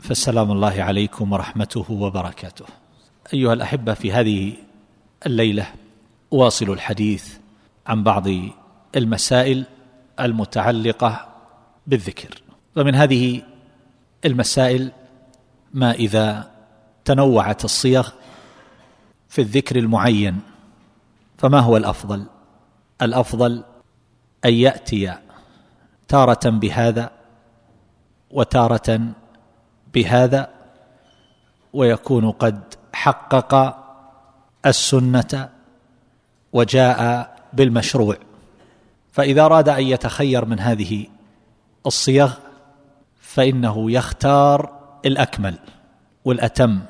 فالسلام الله عليكم ورحمته وبركاته. أيها الأحبة في هذه الليلة أواصل الحديث عن بعض المسائل المتعلقة بالذكر. ومن هذه المسائل ما إذا تنوعت الصيغ في الذكر المعين فما هو الأفضل؟ الأفضل أن يأتي تارة بهذا وتارة بهذا ويكون قد حقق السنة وجاء بالمشروع. فإذا أراد أن يتخير من هذه الصيغ فإنه يختار الأكمل والأتم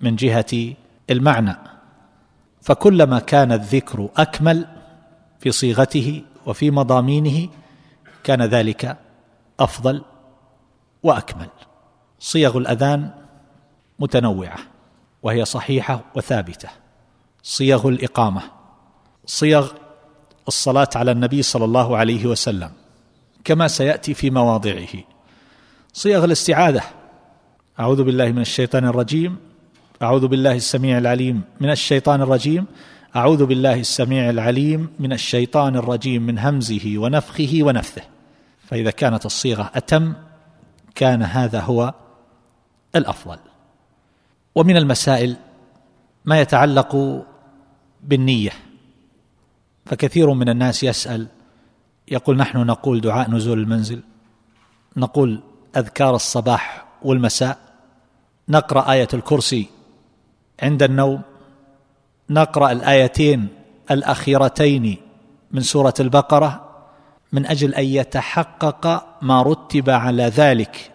من جهة المعنى. فكلما كان الذكر أكمل في صيغته وفي مضامينه كان ذلك أفضل وأكمل. صيغ الأذان متنوعة وهي صحيحة وثابتة. صيغ الإقامة صيغ الصلاة على النبي صلى الله عليه وسلم كما سيأتي في مواضعه. صيغ الاستعاذة أعوذ بالله من الشيطان الرجيم أعوذ بالله السميع العليم من الشيطان الرجيم أعوذ بالله السميع العليم من الشيطان الرجيم من همزه ونفخه ونفثه. فإذا كانت الصيغة أتم كان هذا هو الأفضل. ومن المسائل ما يتعلق بالنية. فكثير من الناس يسأل يقول نحن نقول دعاء نزول المنزل نقول أذكار الصباح والمساء نقرأ آية الكرسي عند النوم نقرأ الآيتين الأخيرتين من سورة البقرة من أجل أن يتحقق ما رتب على ذلك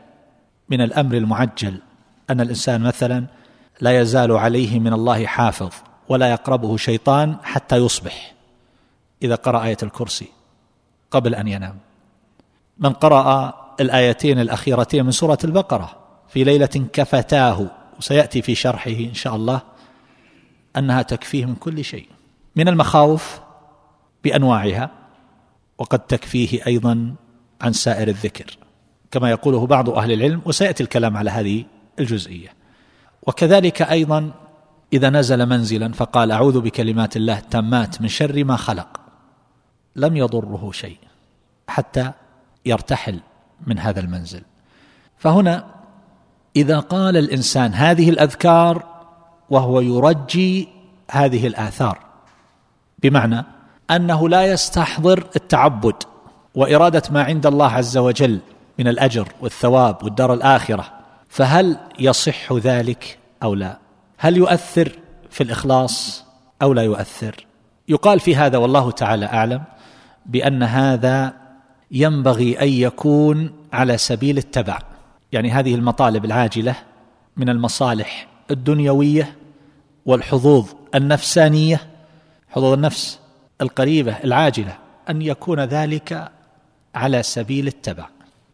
من الأمر المعجل. أن الإنسان مثلا لا يزال عليه من الله حافظ ولا يقربه شيطان حتى يصبح إذا قرأ آية الكرسي قبل أن ينام. من قرأ الآيتين الأخيرتين من سورة البقرة في ليلة كفتاه وسيأتي في شرحه إن شاء الله أنها تكفيه من كل شيء من المخاوف بأنواعها وقد تكفيه أيضا عن سائر الذكر كما يقوله بعض أهل العلم وسيأتي الكلام على هذه الجزئية. وكذلك أيضا إذا نزل منزلا فقال أعوذ بكلمات الله التامات من شر ما خلق. لم يضره شيء حتى يرتحل من هذا المنزل. فهنا إذا قال الإنسان هذه الأذكار وهو يرجي هذه الآثار بمعنى أنه لا يستحضر التعبد وإرادة ما عند الله عز وجل من الأجر والثواب والدار الآخرة فهل يصح ذلك أو لا؟ هل يؤثر في الإخلاص أو لا يؤثر؟ يقال في هذا والله تعالى أعلم بأن هذا ينبغي أن يكون على سبيل التبع. يعني هذه المطالب العاجلة من المصالح الدنيوية والحظوظ النفسانية حظوظ النفس القريبة العاجلة أن يكون ذلك على سبيل التبع.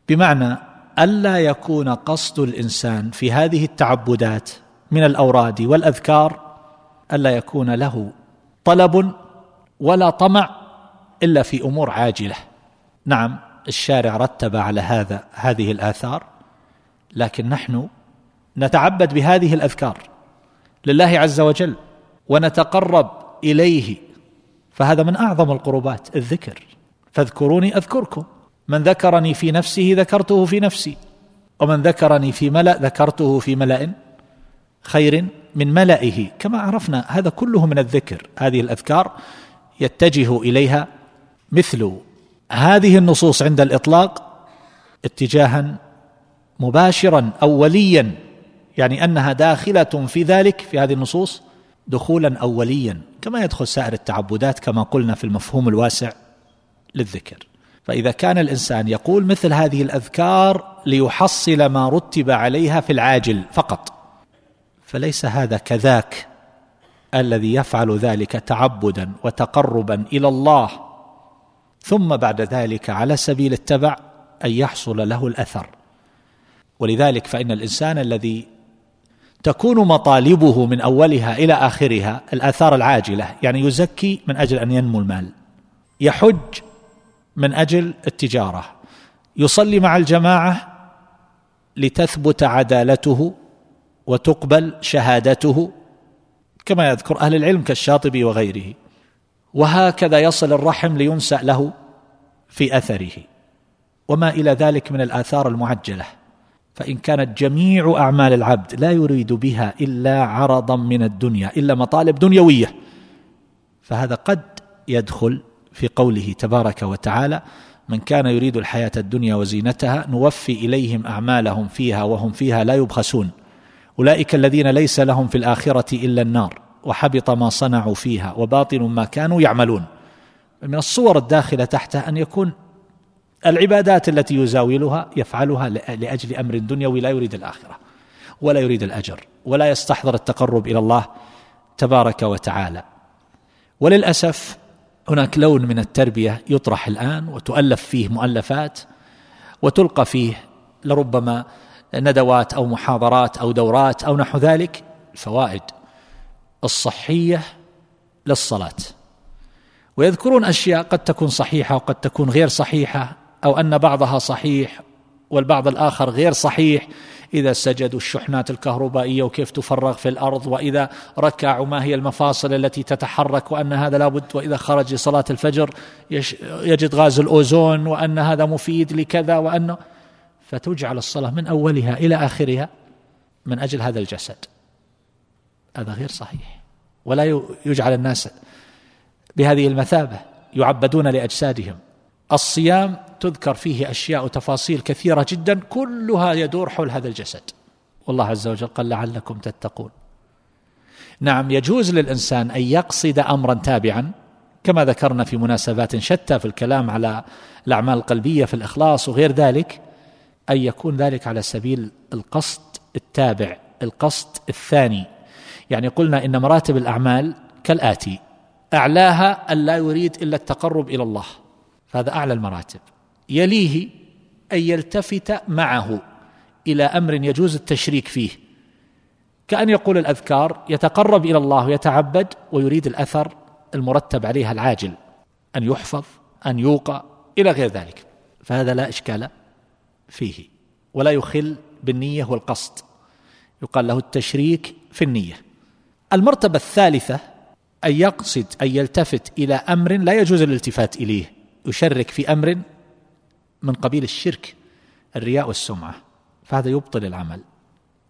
بمعنى ألا يكون قصد الإنسان في هذه التعبدات من الأوراد والأذكار ألا يكون له طلب ولا طمع إلا في أمور عاجلة. نعم الشارع رتب على هذا هذه الآثار لكن نحن نتعبد بهذه الأذكار لله عز وجل ونتقرب إليه. فهذا من أعظم القربات الذكر. فاذكروني أذكركم. من ذكرني في نفسه ذكرته في نفسي. ومن ذكرني في ملأ ذكرته في ملأ خير من ملئه. كما عرفنا هذا كله من الذكر. هذه الأذكار يتجه إليها مثل هذه النصوص عند الإطلاق اتجاها مباشرا أوليا يعني أنها داخلة في ذلك في هذه النصوص دخولا اوليا كما يدخل سائر التعبدات كما قلنا في المفهوم الواسع للذكر. فإذا كان الإنسان يقول مثل هذه الأذكار ليحصل ما رتب عليها في العاجل فقط فليس هذا كذاك الذي يفعل ذلك تعبدا وتقربا إلى الله ثم بعد ذلك على سبيل التبع أن يحصل له الأثر. ولذلك فإن الإنسان الذي تكون مطالبه من أولها إلى آخرها الأثار العاجلة يعني يزكي من أجل أن ينمو المال يحج من أجل التجارة. يصلي مع الجماعة لتثبت عدالته وتقبل شهادته كما يذكر أهل العلم كالشاطبي وغيره. وهكذا يصل الرحم لينسأ له في أثره. وما إلى ذلك من الآثار المعجلة. فإن كانت جميع أعمال العبد لا يريد بها إلا عرضا من الدنيا إلا مطالب دنيوية فهذا قد يدخل في قوله تبارك وتعالى من كان يريد الحياة الدنيا وزينتها نوفي إليهم أعمالهم فيها وهم فيها لا يبخسون. أولئك الذين ليس لهم في الآخرة إلا النار وحبط ما صنعوا فيها وباطل ما كانوا يعملون. من الصور الداخلة تحتها أن يكون العبادات التي يزاولها يفعلها لأجل أمر دنيوي لا يريد الآخرة ولا يريد الأجر ولا يستحضر التقرب إلى الله تبارك وتعالى. وللأسف هناك لون من التربية يطرح الآن وتؤلف فيه مؤلفات وتلقى فيه لربما ندوات أو محاضرات أو دورات أو نحو ذلك الفوائد الصحية للصلاة. ويذكرون أشياء قد تكون صحيحة وقد تكون غير صحيحة أو أن بعضها صحيح والبعض الآخر غير صحيح. إذا سجدوا الشحنات الكهربائية وكيف تفرغ في الأرض وإذا ركعوا ما هي المفاصل التي تتحرك وأن هذا لابد وإذا خرج لصلاه الفجر يجد غاز الأوزون وأن هذا مفيد لكذا وانه فتجعل الصلاة من أولها إلى آخرها من أجل هذا الجسد. هذا غير صحيح. ولا يجعل الناس بهذه المثابة يعبدون لأجسادهم. الصيام تذكر فيه أشياء وتفاصيل كثيرة جدا كلها يدور حول هذا الجسد. والله عز وجل قال لعلكم تتقون. نعم يجوز للإنسان أن يقصد امرا تابعا كما ذكرنا في مناسبات شتى في الكلام على الأعمال القلبية في الإخلاص وغير ذلك أن يكون ذلك على سبيل القصد التابع القصد الثاني. يعني قلنا إن مراتب الأعمال كالآتي أعلاها أن لا يريد إلا التقرب إلى الله. فهذا أعلى المراتب. يليه أن يلتفت معه إلى أمر يجوز التشريك فيه. كأن يقول الأذكار يتقرب إلى الله ويتعبد ويريد الأثر المرتب عليها العاجل أن يحفظ أن يوقى إلى غير ذلك. فهذا لا إشكال فيه ولا يخل بالنية والقصد. يقال له التشريك في النية. المرتبة الثالثة أن يقصد أن يلتفت إلى أمر لا يجوز الالتفات إليه. يشرك في أمر من قبيل الشرك الرياء والسمعة. فهذا يبطل العمل.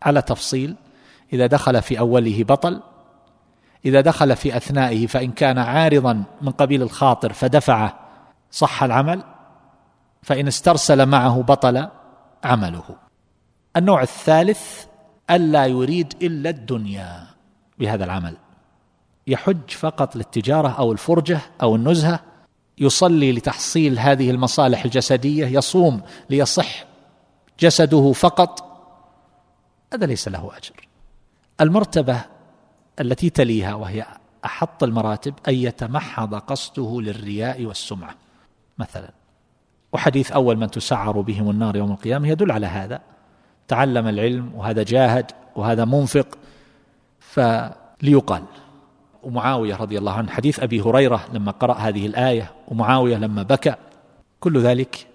على تفصيل إذا دخل في أوله بطل إذا دخل في أثنائه فإن كان عارضا من قبيل الخاطر فدفعه صح العمل فإن استرسل معه بطل عمله. النوع الثالث ألا يريد إلا الدنيا بهذا العمل. يحج فقط للتجارة أو الفرجة أو النزهة يصلي لتحصيل هذه المصالح الجسدية يصوم ليصح جسده فقط هذا ليس له أجر. المرتبة التي تليها وهي أحط المراتب أن يتمحض قصده للرياء والسمعة مثلا. وحديث أول من تسعر بهم النار يوم القيامة يدل على هذا. تعلم العلم وهذا جاهد وهذا منفق فليقال. ومعاوية رضي الله عنه. حديث أبي هريرة لما قرأ هذه الآية ومعاوية لما بكى كل ذلك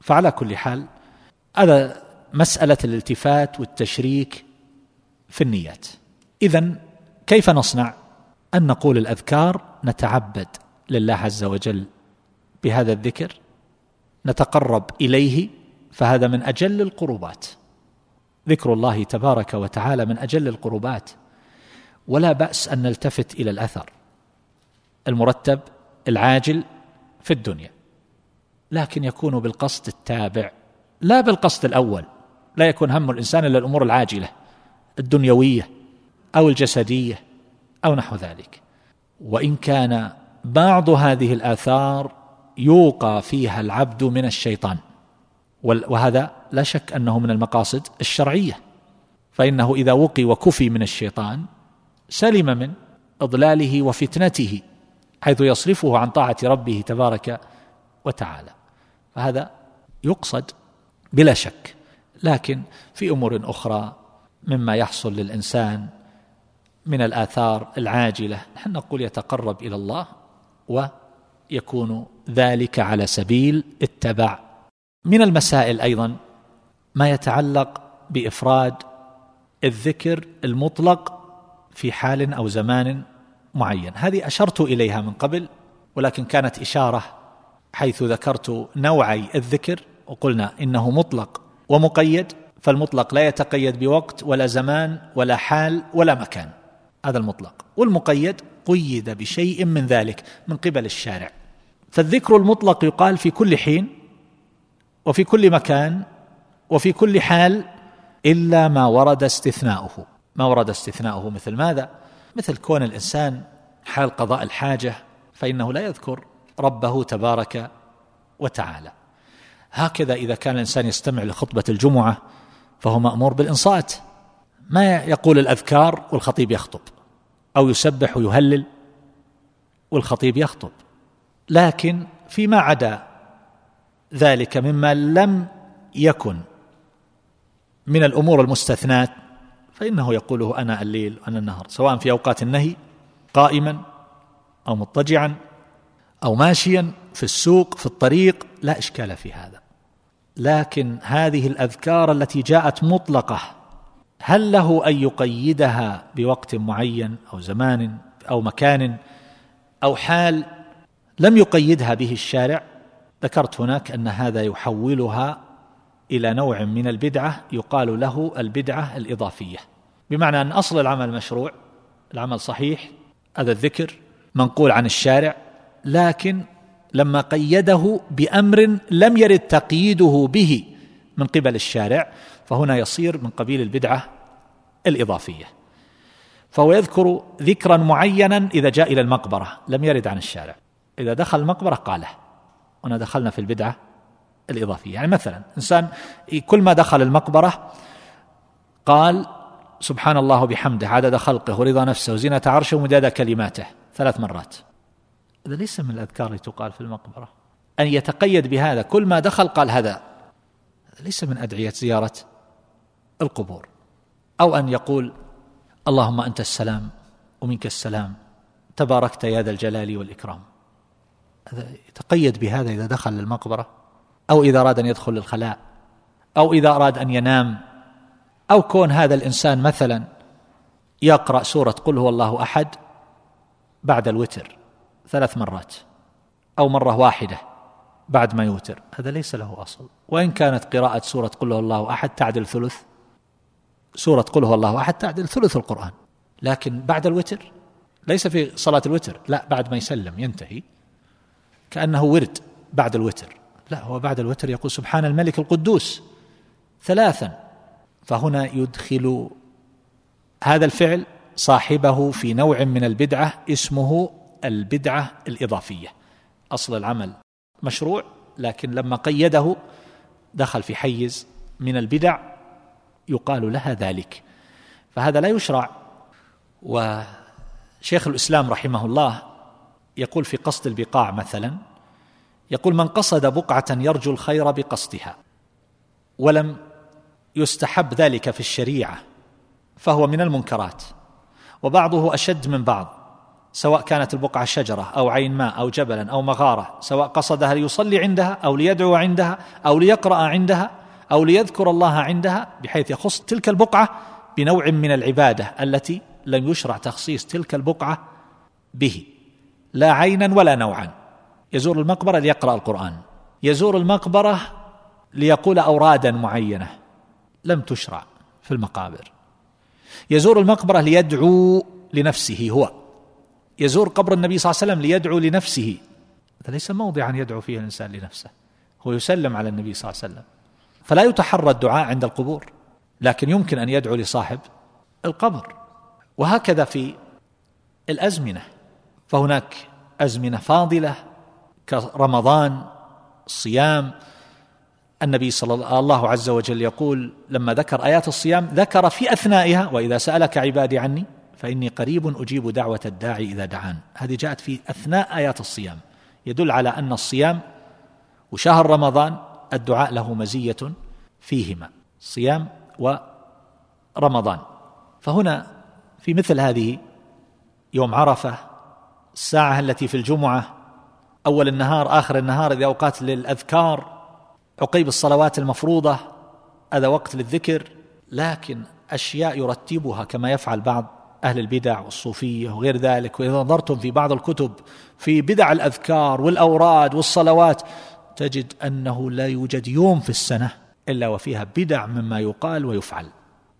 فعلى كل حال هذا مسألة الالتفات والتشريك في النيات. اذا كيف نصنع أن نقول الأذكار نتعبد لله عز وجل بهذا الذكر نتقرب إليه فهذا من أجل القربات. ذكر الله تبارك وتعالى من أجل القربات. ولا بأس أن نلتفت إلى الأثر المرتب العاجل في الدنيا لكن يكون بالقصد التابع لا بالقصد الأول لا يكون هم الإنسان إلا الأمور العاجلة الدنيوية أو الجسدية أو نحو ذلك. وإن كان بعض هذه الآثار يوقى فيها العبد من الشيطان وهذا لا شك أنه من المقاصد الشرعية. فإنه إذا وقي وكفي من الشيطان سلم من إضلاله وفتنته حيث يصرفه عن طاعة ربه تبارك وتعالى. فهذا يقصد بلا شك لكن في أمور أخرى مما يحصل للإنسان من الآثار العاجلة نحن نقول يتقرب إلى الله ويكون ذلك على سبيل التبع. من المسائل أيضا ما يتعلق بإفراد الذكر المطلق في حال أو زمان معين. هذه أشرت إليها من قبل ولكن كانت إشارة حيث ذكرت نوعي الذكر وقلنا إنه مطلق ومقيد فالمطلق لا يتقيد بوقت ولا زمان ولا حال ولا مكان. هذا المطلق. والمقيد قيد بشيء من ذلك من قبل الشارع. فالذكر المطلق يقال في كل حين وفي كل مكان وفي كل حال إلا ما ورد استثناؤه. ما ورد استثناؤه مثل ماذا؟ مثل كون الإنسان حال قضاء الحاجة فإنه لا يذكر ربه تبارك وتعالى. هكذا إذا كان الإنسان يستمع لخطبة الجمعة فهو مأمور بالإنصات. ما يقول الأذكار والخطيب يخطب أو يسبح ويهلل والخطيب يخطب. لكن فيما عدا ذلك مما لم يكن من الأمور المستثنات فإنه يقوله أنا الليل وأنا النهر سواء في أوقات النهي قائما أو مضطجعا أو ماشيا في السوق في الطريق لا إشكال في هذا. لكن هذه الأذكار التي جاءت مطلقة هل له أن يقيدها بوقت معين أو زمان أو مكان أو حال لم يقيدها به الشارع؟ ذكرت هناك أن هذا يحولها إلى نوع من البدعة يقال له البدعة الإضافية. بمعنى أن أصل العمل مشروع العمل صحيح هذا الذكر منقول عن الشارع لكن لما قيده بأمر لم يرد تقييده به من قبل الشارع فهنا يصير من قبيل البدعة الإضافية. فهو يذكر ذكرا معينا إذا جاء إلى المقبرة لم يرد عن الشارع. إذا دخل المقبرة قاله. هنا دخلنا في البدعة الإضافية. يعني مثلا إنسان كل ما دخل المقبرة قال سبحان الله وبحمده عدد خلقه ورضا نفسه وزينة عرشه ومداد كلماته ثلاث مرات. هذا ليس من الأذكار التي تقال في المقبرة. أن يتقيد بهذا كل ما دخل قال هذا. هذا ليس من أدعية زيارة القبور. أو أن يقول اللهم أنت السلام ومنك السلام تباركت يا ذا الجلال والإكرام. هذا يتقيد بهذا إذا دخل المقبرة أو إذا أراد أن يدخل الخلاء أو إذا أراد أن ينام أو كون هذا الإنسان مثلا يقرأ سورة قل هو الله أحد بعد الوتر ثلاث مرات أو مرة واحدة بعد ما يوتر. هذا ليس له أصل. وإن كانت قراءة سورة قل هو الله أحد تعدل ثلث سورة قل هو الله أحد تعدل ثلث القرآن. لكن بعد الوتر ليس في صلاة الوتر لا بعد ما يسلم ينتهي كأنه ورد بعد الوتر. لا هو بعد الوتر يقول سبحان الملك القدوس ثلاثا فهنا يدخل هذا الفعل صاحبه في نوع من البدعة اسمه البدعة الإضافية. أصل العمل مشروع لكن لما قيده دخل في حيز من البدع يقال لها ذلك. فهذا لا يشرع. وشيخ الإسلام رحمه الله يقول في قصد البقاع مثلا يقول من قصد بقعة يرجو الخير بقصدها ولم يستحب ذلك في الشريعة فهو من المنكرات وبعضه أشد من بعض سواء كانت البقعة شجرة أو عين ماء أو جبلا أو مغارة سواء قصدها ليصلي عندها أو ليدعو عندها أو ليقرأ عندها أو ليذكر الله عندها بحيث يخص تلك البقعة بنوع من العبادة التي لم يشرع تخصيص تلك البقعة به لا عينا ولا نوعا. يزور المقبرة ليقرأ القرآن. يزور المقبرة ليقول أورادا معينة. لم تشرع في المقابر. يزور المقبرة ليدعو لنفسه هو. يزور قبر النبي صلى الله عليه وسلم ليدعو لنفسه. هذا ليس موضعا يدعو فيه الإنسان لنفسه. هو يسلم على النبي صلى الله عليه وسلم. فلا يتحرى الدعاء عند القبور. لكن يمكن أن يدعو لصاحب القبر. وهكذا في الأزمنة. فهناك أزمنة فاضلة. كرمضان الصيام النبي صلى الله عز وجل يقول لما ذكر آيات الصيام ذكر في أثنائها وإذا سألك عبادي عني فإني قريب أجيب دعوة الداعي إذا دعان. هذه جاءت في أثناء آيات الصيام. يدل على أن الصيام وشهر رمضان الدعاء له مزية فيهما صيام ورمضان. فهنا في مثل هذه يوم عرفة الساعة التي في الجمعة أول النهار آخر النهار إذا أوقات للأذكار عقيب الصلوات المفروضة هذا وقت للذكر. لكن أشياء يرتبها كما يفعل بعض أهل البدع والصوفية وغير ذلك. وإذا نظرتم في بعض الكتب في بدع الأذكار والأوراد والصلوات تجد أنه لا يوجد يوم في السنة إلا وفيها بدع مما يقال ويفعل.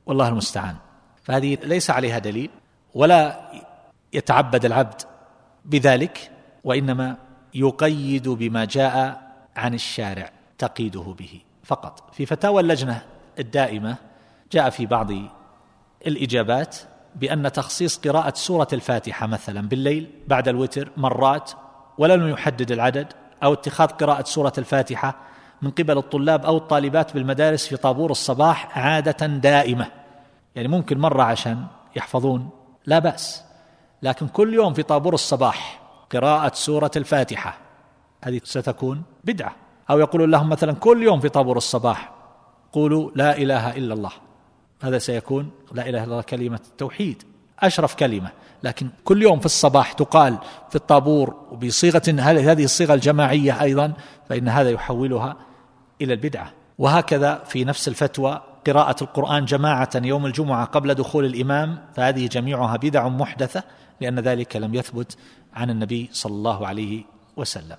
والله المستعان. فهذه ليس عليها دليل ولا يتعبد العبد بذلك وإنما يقيد بما جاء عن الشارع تقيده به. فقط في فتاوى اللجنة الدائمة جاء في بعض الإجابات بأن تخصيص قراءة سورة الفاتحة مثلا بالليل بعد الوتر مرات ولم يحدد العدد أو اتخاذ قراءة سورة الفاتحة من قبل الطلاب أو الطالبات بالمدارس في طابور الصباح عادة دائمة. يعني ممكن مرة عشان يحفظون. لا بأس. لكن كل يوم في طابور الصباح قراءة سورة الفاتحة. هذه ستكون بدعة. أو يقول لهم مثلا كل يوم في طابور الصباح قولوا لا إله إلا الله. هذا سيكون لا إله إلا الله كلمة التوحيد أشرف كلمة. لكن كل يوم في الصباح تقال في الطابور بصيغة هذه الصيغة الجماعية أيضا فإن هذا يحولها إلى البدعة. وهكذا في نفس الفتوى قراءة القرآن جماعة يوم الجمعة قبل دخول الإمام فهذه جميعها بدع محدثة لأن ذلك لم يثبت عن النبي صلى الله عليه وسلم.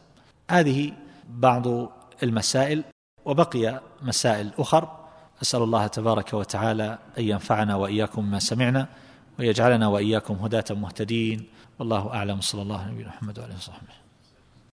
هذه بعض المسائل وبقي مسائل أخر. أسأل الله تبارك وتعالى أن ينفعنا وإياكم ما سمعنا ويجعلنا وإياكم هداة مهتدين. والله أعلم. صلى الله عليه وسلم محمد وعلى آله وصحبه.